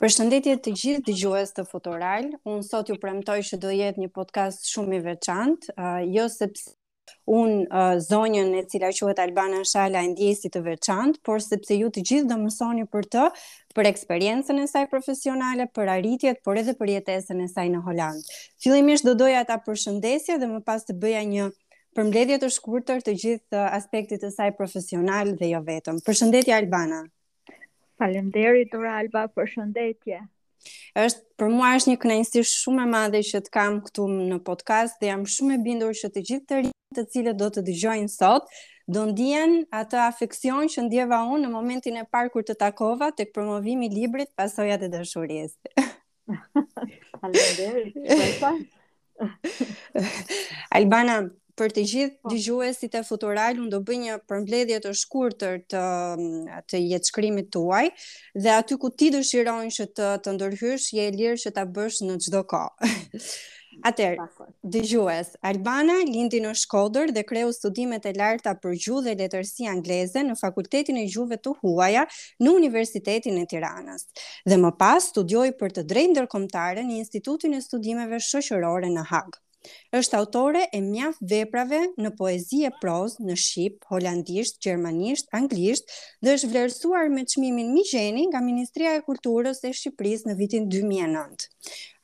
Përshëndetje të gjithë dëgjues të Futural. Unë sot ju premtoj që do jetë një podcast shumë i veçantë, uh, jo sepse unë uh, zonjën e cila quhet Albana Shala e ndjej si të veçantë, por sepse ju të gjithë do mësoni për të, për eksperiencën e saj profesionale, për arritjet, por edhe për jetesën e saj në Holandë. Fillimisht do doja ta përshëndesja dhe më pas të bëja një përmbledhje të shkurtër të gjithë aspektit të saj profesional dhe jo vetëm. Përshëndetje Albana. Faleminderit Doralba, përshëndetje. Është për mua është një kënaqësi shumë e madhe që të kam këtu në podcast dhe jam shumë e bindur që të gjithë të rinjtë të cilët do të dëgjojnë sot do ndjen atë afeksion që ndjeva unë në momentin e parë kur të takova tek promovimi i librit Pasojat e dashurisë. Faleminderit. Albana, për të gjithë po. dëgjuesit e Futural, unë do bëj një përmbledhje të shkurtër të të jetëshkrimit tuaj dhe aty ku ti dëshiron që të të ndërhysh, je e lirë që ta bësh në çdo kohë. Atëherë, dëgjues, Albana lindi në Shkodër dhe kreu studimet e larta për gjuhë dhe letërsi angleze në Fakultetin e Gjuhëve të Huaja në Universitetin e Tiranës. Dhe më pas studioi për të drejtë ndërkombëtare në Institutin e Studimeve Shoqërore në Hagë. Është autore e mjaft veprave në poezi e prozë në shqip, holandisht, gjermanisht, anglisht dhe është vlerësuar me çmimin Migjeni nga Ministria e Kulturës së Shqipërisë në vitin 2009.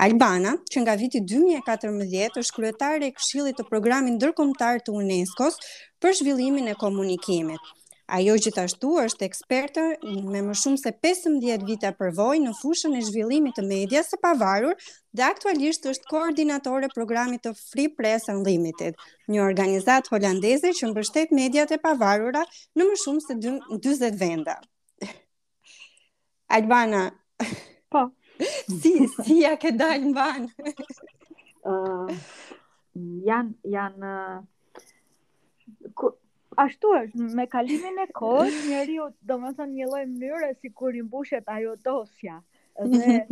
Albana, që nga viti 2014 është kryetare e Këshillit të Programit Ndërkombëtar të UNESCO-s për zhvillimin e komunikimit. Ajo gjithashtu është eksperte me më shumë se 15 vite përvojë në fushën e zhvillimit të medias së pavarur dhe aktualisht është koordinatore e programit të Free Press Unlimited, një organizatë holandeze që mbështet mediat e pavarura në më shumë se 40 vende. Albana. Po. si si ia ke dalë mbanë? Ë uh, janë janë uh, Ashtu është, me kalimin e kohës, njeriut domethënë një lloj mënyre sikur i mbushet ajo dosja. Dhe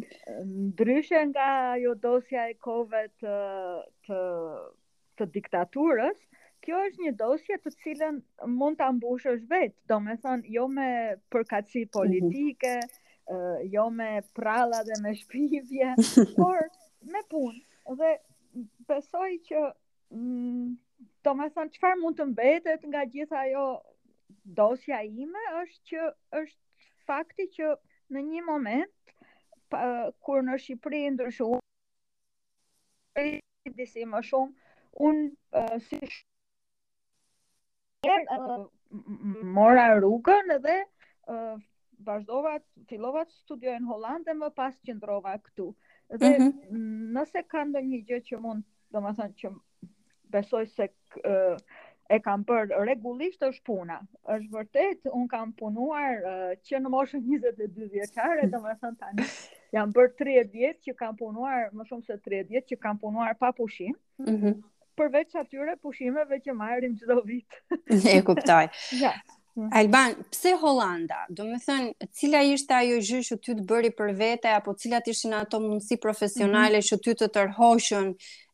ndryshe nga ajo dosja e kohëve të, të të diktaturës, kjo është një dosje të cilën mund ta mbushësh vetë, domethënë jo me përkatësi mhm. politike, mm -hmm. jo me pralla dhe me shpifje, por me punë. Dhe besoj që mm, domethënë çfarë mund të mbetet nga e gjitha ajo dosja ime është që është fakti që në një moment pa, kur në Shqipëri ndryshuan disi më shumë, unë uh, si shumë uh, mora rrugën dhe uh, vazhdova, fillova të studioj në Hollandë dhe më pas qëndrova këtu. Dhe mm -hmm. nëse ka ndonjë gjë që mund, domethënë që besoj se e kam bërë rregullisht është puna. Është vërtet, un kam punuar uh, që në moshën 22 vjeçare, domethënë tani jam bërë 30 vjet që kam punuar, më shumë se 30 vjet që kam punuar pa pushim. Mhm. Mm përveç atyre pushimeve që marrim çdo vit. e kuptoj. Ja. Mm. Alban, pse Holanda? Domethënë, cila ishte ajo gjë që ty të bëri për vete, apo cilat ishin ato mundësi profesionale mm -hmm. që ty të tërhoqën,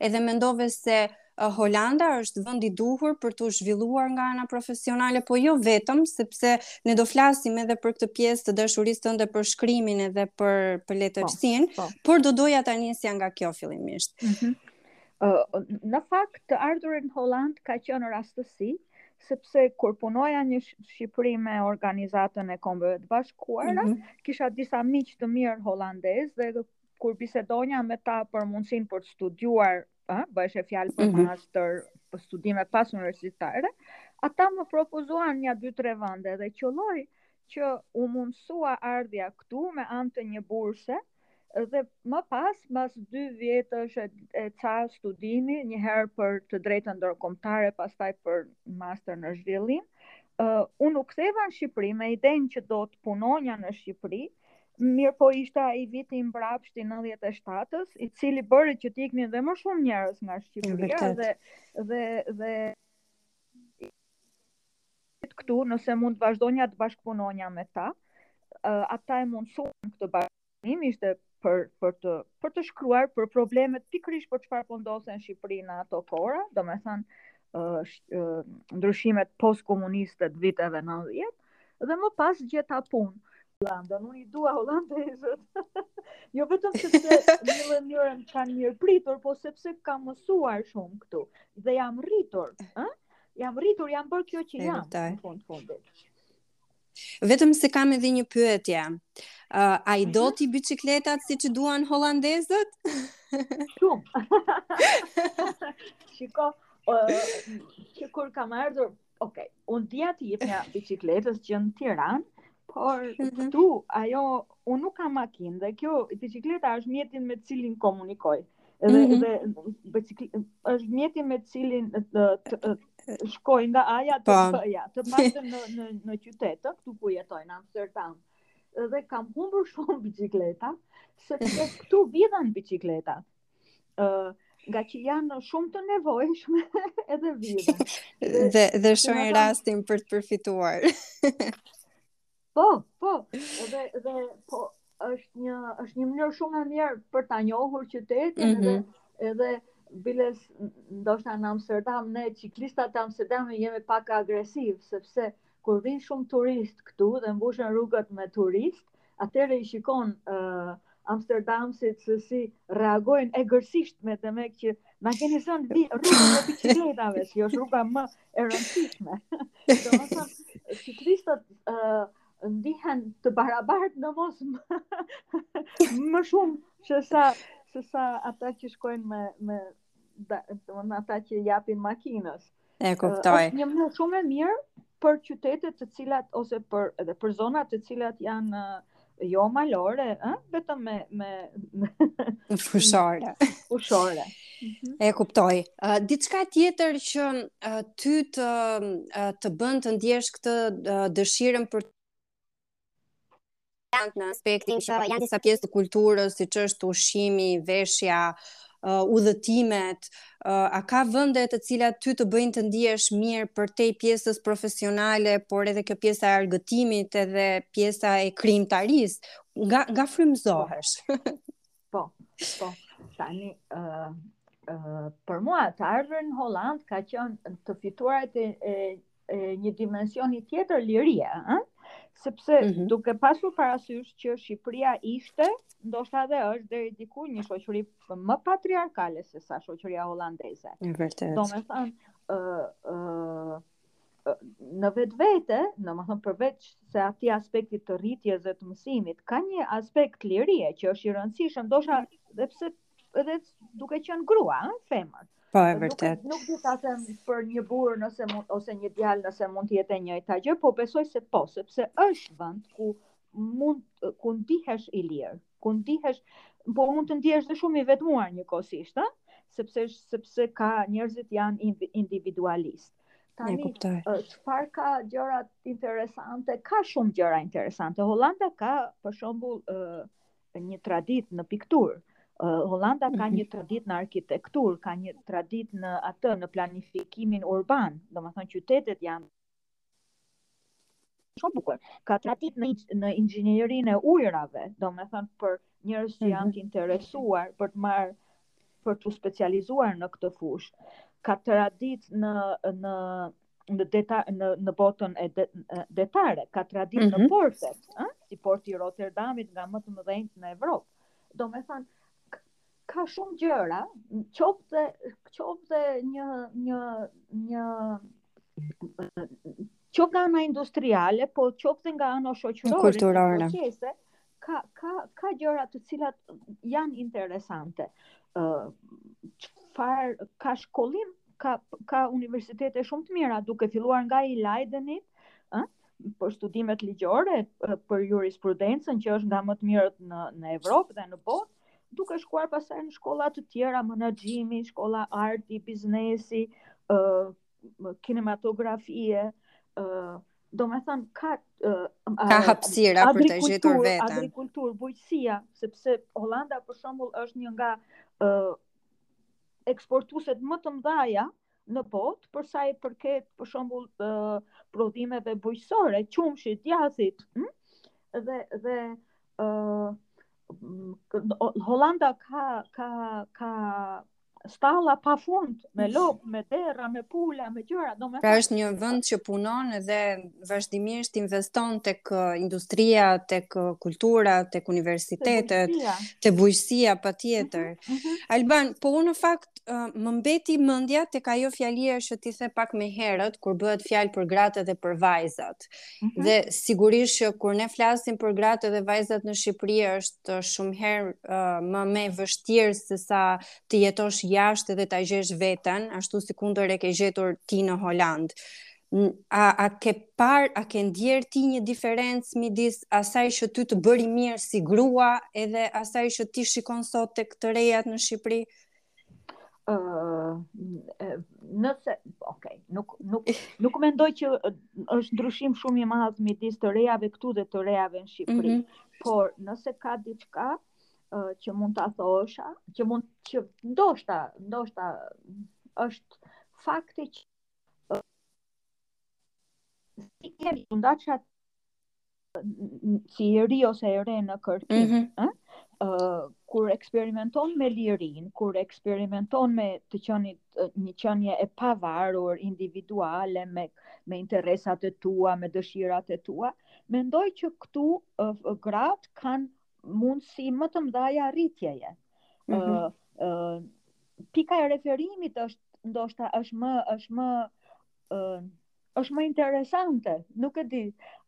edhe mendove se uh, Holanda është vendi i duhur për t'u zhvilluar nga ana profesionale, po jo vetëm, sepse ne do flasim edhe për këtë pjesë të dashurisë tënde për shkrimin edhe për, për letërsinë, po, po. por do doja ta nisja nga kjo fillimisht. Mm -hmm. uh, në fakt, të ardhurit në Holandë ka qënë rastësi, sepse kur punoja në Shqipëri me organizatën e kombeve të bashkuara, mm -hmm. kisha disa miq të mirë holandezë dhe kur bisedonja me ta për mundësinë për të studuar, ë, bëheshe fjalë për mm -hmm. master, për studime pasuniversitare, ata më propozuan nja dy tre vende dhe qëlloi që u mundësua ardhja këtu me anë të një burse, dhe më pas, mas dy vjetësh e, e ca studimi, njëherë për të drejtën ndërkombëtare, pastaj për master në zhvillim, uh, unë u ktheva në Shqipëri me idenë që do të punonja në Shqipëri, mirëpo ishte ai viti i mbrapshtë i 97-ës, i cili bëri që të iknin dhe më shumë njerëz nga Shqipëria dhe, dhe, dhe këtu, nëse mund të vazhdonja të bashkëpunonja me ta, uh, ata e mundësuan këtë bashkëpunim, ishte për, për, të, për të shkruar për problemet pikërisht për çfarë po ndodhte në Shqipëri në ato kohëra, domethënë uh, uh, ndryshimet post-komuniste të viteve 90, dhe më pas gjeta punë. Holanda, unë i dua holandezët. jo vetëm sepse në një mënyrë më kanë mirëpritur, po sepse kam mësuar shumë këtu dhe jam rritur, ë? Jam rritur, jam bërë kjo që jam në fund të fundit. Vetëm se kam edhe një pyetje. Uh, a i do mhm. ti biçikletat siç i duan holandezët? Shumë. Shiko, uh, që kur kam ardhur, ok, unë dija t'i jepja biçikletës që në Tiranë, Por mm -hmm. këtu ajo unë nuk kam makinë dhe kjo biçikleta është mjeti me të cilin komunikoj. Dhe mm -hmm. dhe është mjeti me të cilin të, të, të, të shkoj nga A-ja te B-ja. Po. ja, të paktën në në në qytet, këtu ku jetoj në Amsterdam. Dhe kam humbur shumë biçikleta, sepse këtu vidhen biçikleta. ë uh, nga që janë shumë të nevojshme edhe vjen. Dhe, dhe, dhe shohin rastin për të përfituar. po, po, edhe, dhe, po, është një, është një mënyrë shumë e mirë për ta njohur qytetin mm -hmm. edhe, mhm. edhe biles ndoshta në Amsterdam ne ciklistat e Amsterdamit jemi pak agresivë sepse Kur vijnë shumë turistë këtu dhe mbushen rrugët me turistë, atëherë i shikon amsterdamësit se si reagojnë egërsisht me të me që na keni zënë vi rrugën e bicikletave, që është rruga më e rëndësishme. Domethënë, çiklistët uh, ndihen të barabartë në mos më, më shumë që sa, që sa ata që shkojnë me, me da, ata që japin makinës. E kuptoj. Është një mënyrë shumë e mirë për qytetet të cilat ose për edhe për zonat të cilat janë jo malore, ë, vetëm me me fushore. Fushore. Mhm. E kuptoj. Uh, diçka tjetër që uh, ty të uh, të bën të ndjesh këtë uh, dëshirën për në aspektin që janë disa pjesë të kulturës, siç është ushqimi, veshja, uh, udhëtimet, uh, a ka vende të cilat ty të bëjnë të ndihesh mirë përtej pjesës profesionale, por edhe kjo pjesa e argëtimit edhe pjesa e krijimtarisë, nga, nga frymëzohesh? Po, po, tani, uh, uh, për mua, të ardhurit në Holandë ka qenë të fituarit e, e, e një dimensioni tjetër lirie, ë? sepse mm -hmm. duke pasur parasysh që Shqipëria ishte, ndoshta edhe është deri diku një shoqëri më patriarkale se sa shoqëria holandeze. E vërtetë. Domethënë, ë ë në vetvete, domethënë përveç se atij aspektit të rritjes dhe të mësimit, ka një aspekt lirie që është i rëndësishëm, ndoshta dhe pse edhe duke qenë grua, ë femër. Po e vërtetë. Nuk, nuk di ta them për një burrë nëse mund ose një djalë nëse mund të jetë e njëjta gjë, po besoj se po, sepse është vend ku mund ku ndihesh i lirë. ku ndihesh, po mund të ndihesh dhe shumë i vetmuar njëkohësisht, ha? sepse sepse ka njerëzit janë individualistë. Tani, çfarë ka gjëra interesante? Ka shumë gjëra interesante. Holanda ka, për shembull, një traditë në pikturë. Holanda ka mhm. një traditë në arkitekturë, ka një traditë në atë në planifikimin urban, domethënë qytetet janë shumë bukur. Ka traditë në në inxhinierinë e ujërave, domethënë për njerëz që janë mhm. të interesuar për të marrë për t'u specializuar në këtë fushë. Ka traditë në në në deta në në botën e de, detare, ka traditë mm -hmm. në mhm. portet, ë, si porti i Rotterdamit nga më të mëdhenjtë në Evropë. Domethënë ka shumë gjëra, qoftë qoftë një një një qoftë nga ana industriale, po qoftë nga ana shoqërore, kulturore, ka ka ka gjëra të cilat janë interesante. ë uh, çfarë ka shkollim, ka ka universitete shumë të mira, duke filluar nga i Leidenit, ë për studimet ligjore, për jurisprudencën që është nga më të mirët në në Evropë dhe në botë, duke shkuar pastaj në shkolla të tjera, menaxhimi, shkolla arti, biznesi, uh, kinematografie, uh, domethënë, ka... Uh, ka hapësira për të gjetur veten. Agrikulturë, bujqësia, sepse Holanda, për shembull, është një nga uh, eksportueset më të mdhaja, në botë për sa i përket për shembull prodhimeve bujqësore, qumshti, djathi, hm? dhe dhe ë uh, Holanda ka ka ka stalla pa fund me lopë, me derra, me pula, me gjëra, domethënë. Pra është një vend që punon dhe vazhdimisht investon tek industria, tek kultura, tek universitetet, te bujqësia patjetër. Mm -hmm. Alban, po unë në fakt uh, më mbeti mendja tek ajo fjalia që ti the pak më herët, kur bëhet fjalë për gratë dhe për vajzat. Mm -hmm. Dhe sigurisht që kur ne flasim për gratë dhe vajzat në Shqipëri është shumë herë uh, më e vështirë se sa të jetosh jashtë dhe ta gjesh veten, ashtu sikundër e ke gjetur ti në Holandë. A, a ke parë, a ke ndjerë ti një diferencë midis asaj që ty të bëri mirë si grua edhe asaj që ti shikon sot tek të rejat në Shqipëri? Uh, ë uh, nëse ok, nuk nuk nuk mendoj që është ndryshim shumë i madh midis të rejave këtu dhe të rejave në Shqipëri. Mm -hmm. Por nëse ka diçka uh, që mund ta thosha, që mund që ndoshta, ndoshta është fakti që uh, si kemi fundat si i ri ose i re në kërkim, mm -hmm. uh, kur eksperimenton me lirinë, kur eksperimenton me të qenit një qenie e pavarur, individuale me me interesat e tua, me dëshirat e tua, mendoj që këtu uh, gratë kanë mundësi më të mëdha rritjeje. Mm -hmm. uh, uh, pika e referimit është ndoshta është më është më uh, është më interesante, nuk e di,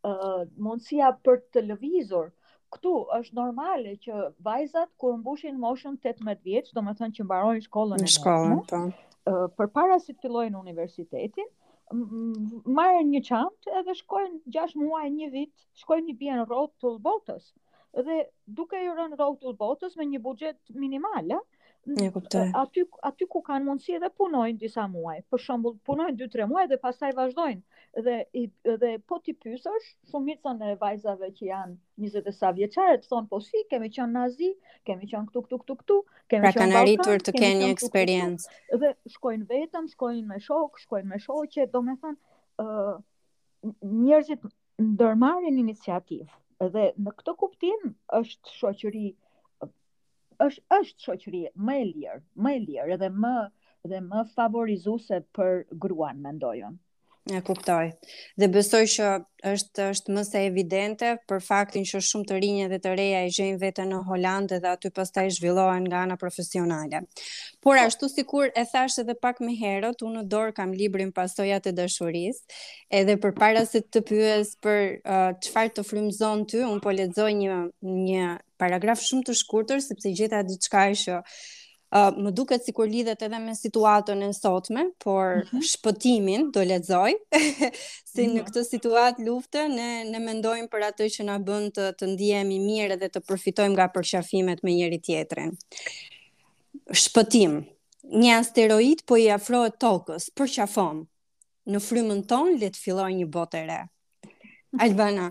uh, mundësia për të lëvizur. Këtu është normale që vajzat kur mbushin moshën 18 vjeç, domethënë që mbarojnë shkollën e mesme, po. Uh, përpara se të fillojnë universitetin, marrin një çantë edhe shkojnë 6 muaj, 1 vit, shkojnë një bien rrotull botës dhe duke i rënë rrotull botës me një buxhet minimal, E kuptoj. Aty, aty ku kanë mundësi edhe punojnë disa muaj. Për shembull, punojnë 2-3 muaj dhe pastaj vazhdojnë. Dhe, i, dhe po t'i pyesësh, shumicën e vajzave që janë 20 e sa vjeqare, të thonë, po si, kemi qënë n'Azi, kemi qënë këtu, këtu, këtu, këtu, kemi qënë, pra arritur të kenë një eksperiencë. Dhe shkojnë vetëm, shkojnë me shokë, shkojnë me shoqe, domethënë, uh, njerëzit ndërmarrin iniciativë. Dhe në këtë kuptim është shoqëri është është shoqëri më e lirë, më e lirë dhe më dhe më favorizuese për gruan mendoj unë. E kuptoj. Dhe besoj që është është më se evidente për faktin që shumë të rinj dhe të reja e gjejnë veten në Holandë dhe aty pastaj zhvillohen nga ana profesionale. Por ashtu sikur e thashë edhe pak më herët, unë në dorë kam librin Pasojat e dashurisë, edhe përpara se të pyes për çfarë uh, të frymëzon ty, unë po lexoj një një Paragraf shumë të shkurtër sepse gjeta diçka që uh, më duket sikur lidhet edhe me situatën e sotme, por mm -hmm. shpëtimin do lexoj si në mhm. këtë situatë lufte ne ne mendojmë për atë që na bën të të ndihemi mirë dhe të përfitojmë nga përqafimet me njëri-tjetrin. Shpëtim. Një asteroid po i afrohet Tokës, përqafomë. në frymën tonë le të fillojë një botë e re. Albana.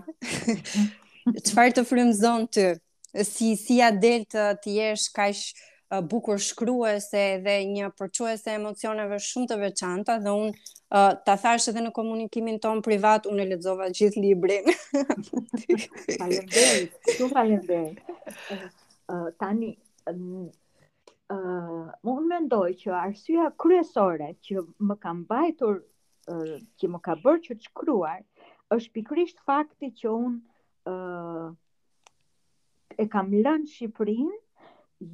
Çfarë të frymëzon ty? Si si ia del të të jesh kaq bukur shkruese dhe një përçuese e emocioneve shumë të veçanta dhe unë uh, ta thashë edhe në komunikimin tonë privat unë e lexova gjithë librin. Faleminderit. Shumë faleminderit. Uh, tani uh, unë mendoj që arsyeja kryesore që më ka mbajtur uh, që më ka bërë që të shkruaj është pikërisht fakti që unë uh, e kam lënë Shqipërinë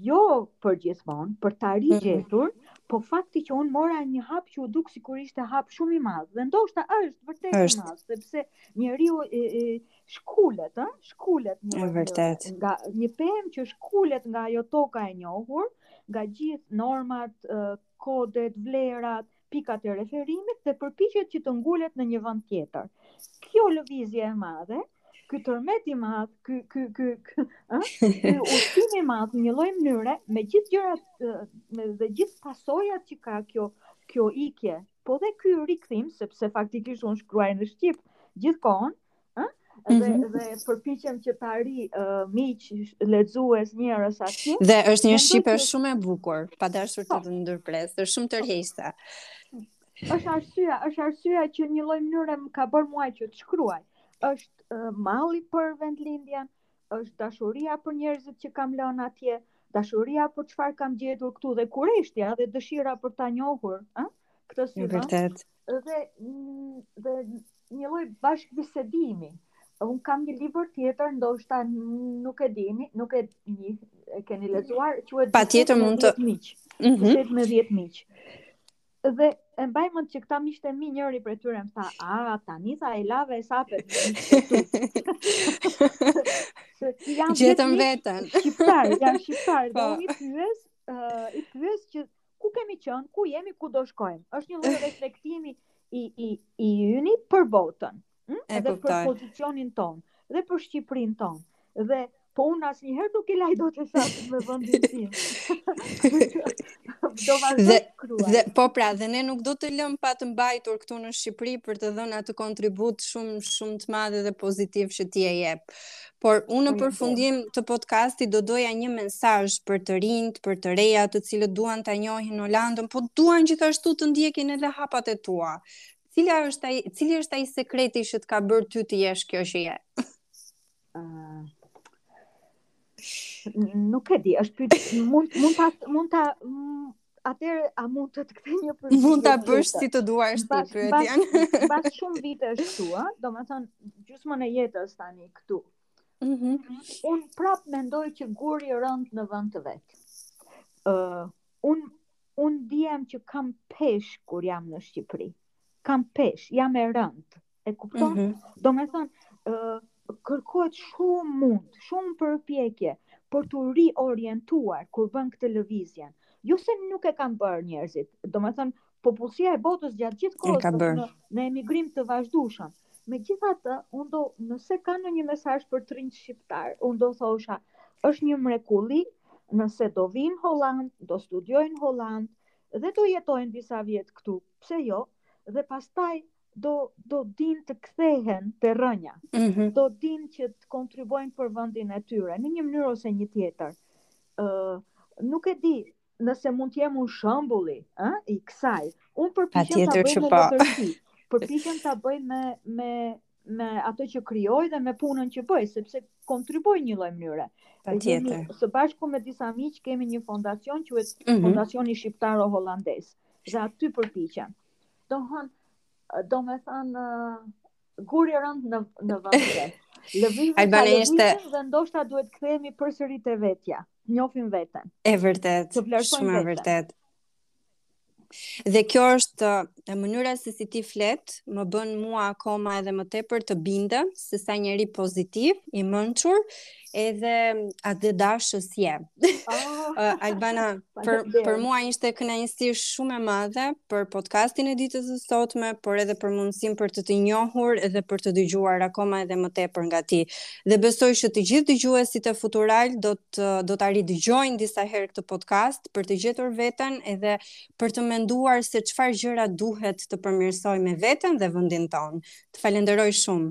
jo përgjithmonë, për ta rigjetur, mm -hmm. po fakti që unë mora një hap që u duk sikur ishte hap shumë i madh. Dhe ndoshta është vërtet i madh, sepse njeriu e, e, shkulet, ë, shkulet një vërtet nga një pemë që shkulet nga ajo toka e njohur, nga gjithë normat, kodet, vlerat, pikat e referimit dhe përpiqet që të ngulet në një vend tjetër. Kjo lëvizje e madhe, ky tërmet i madh, ky ky ky ky, ë, ky ushtim i madh në një lloj mënyre me gjithë gjërat me gjithë pasojat që ka kjo kjo ikje, po dhe ky rikthim sepse faktikisht unë shkruaj në shqip gjithkohon, ë, ë dhe mm -hmm. dhe përpiqem që ta arrij uh, miq lexues njerëz aty dhe është një shqipe që... shumë e bukur pa dashur të po. të ndërpres është shumë tërheqëse është arsyeja është arsyeja që në një lloj mënyre më ka bërë mua që të shkruaj është uh, malli për vendlindjen është dashuria për njerëzit që kam lënë atje dashuria për çfarë kam gjetur këtu dhe kureshtja dhe dëshira për ta njohur ë këtë sy vërtet dhe dhe një lloj bashkëbisedimi. Unë kam një libër tjetër, ndoshta nuk e dini, nuk e një, e keni lexuar, quhet patjetër mund të... Miq, mm -hmm. Të me dhjetë miq. Dhe e mbaj mend që këta miqtë e mi njëri prej tyre më tha, a, tani tha i lave hesapet me vetën. Shqiptar, jam shqiptar, dhe po. unë i pyes, uh, i pyes që ku kemi qenë, ku jemi, ku do shkojmë. Është një lloj reflektimi i i i yni për botën, hm? edhe për pozicionin ton, dhe për Shqipërinë ton. Dhe po unë asnjëherë nuk i laj dot hesapet me vendin tim. do vazhdoj shkruaj. Dhe po pra, dhe ne nuk do të lëmë pa të mbajtur këtu në Shqipëri për të dhënë atë kontribut shumë shumë të madh dhe pozitiv që ti e jep. Por unë në po. përfundim të podcastit do doja një mesazh për të rinjtë, për të reja, të cilët duan ta njohin Holandën, po duan gjithashtu të ndjekin edhe hapat e tua. Cila është ai, cili është ai sekreti që të ka bërë ty të jesh kjo që je? Uh, nuk e di, është pyetje mund mund ta mund ta Atëherë a mund të të kthej një pyetje? Mund ta bësh si të duash ti pyetjen. Mbas shumë vitesh këtu, ë, domethënë gjysmën e jetës tani këtu. Mhm. Mm un prap mendoj që guri rënd në vend të vet. Ë, uh, un un ndihem që kam pesh kur jam në Shqipëri. Kam pesh, jam e rënd. E kupton? Mm -hmm. Domethënë, uh, kërkohet shumë mund, shumë përpjekje, për t'u riorientuar kur bën këtë lëvizjen. Jo se nuk e kanë bërë njerëzit, domethënë, popullsia e botës gjatë gjithë kohës në, në emigrim të vazhdueshëm. Megjithatë, unë do, nëse ka ndonjë mesazh për të rinjtë shqiptar, unë do thosha, është një mrekulli, nëse do vinë Holland, do studiojnë Holland, dhe do jetojnë disa vjet këtu, pse jo, dhe pastaj do do donin të kthehen te rrënja. Mm -hmm. Do donin që të kontribuojnë për vendin e tyre në një mënyrë ose një tjetër. ë uh, Nuk e di nëse mund të jem un shembulli, ë, i kësaj. Un përpiqem ta bëj me po. letërsi. Përpiqem ta bëj me me me ato që krijoj dhe me punën që bëj, sepse kontribuoj në një lloj mënyre. Patjetër. Së bashku me disa miq kemi një fondacion quhet mm -hmm. Fondacioni Shqiptaro Hollandez. Dhe aty përpiqem. Do thënë, do me thënë, guri rëndë në, në vëndë. Lëvizim, ka lëvizim dhe ndoshta duhet të kthehemi përsëri te vetja. Njofim veten. E vërtet. Shumë e vërtet. Dhe kjo është mënyra se si ti flet, më bën mua akoma edhe më tepër të bindem se sa njeri pozitiv, i mençur, edhe atdhedashës je. Oh, Albana, për, për mua ishte kënaqësi shumë e madhe për podcastin e ditës së sotme, por edhe për mundësinë për të të njohur edhe për të dëgjuar akoma edhe më tepër nga ti. Dhe besoj që të gjithë dëgjuesit e Futural do të do ta ridëgjojnë disa herë këtë podcast për të gjetur veten edhe për të menduar se çfarë gjëra duhet të përmirësojmë me veten dhe vendin tonë. Të falenderoj shumë.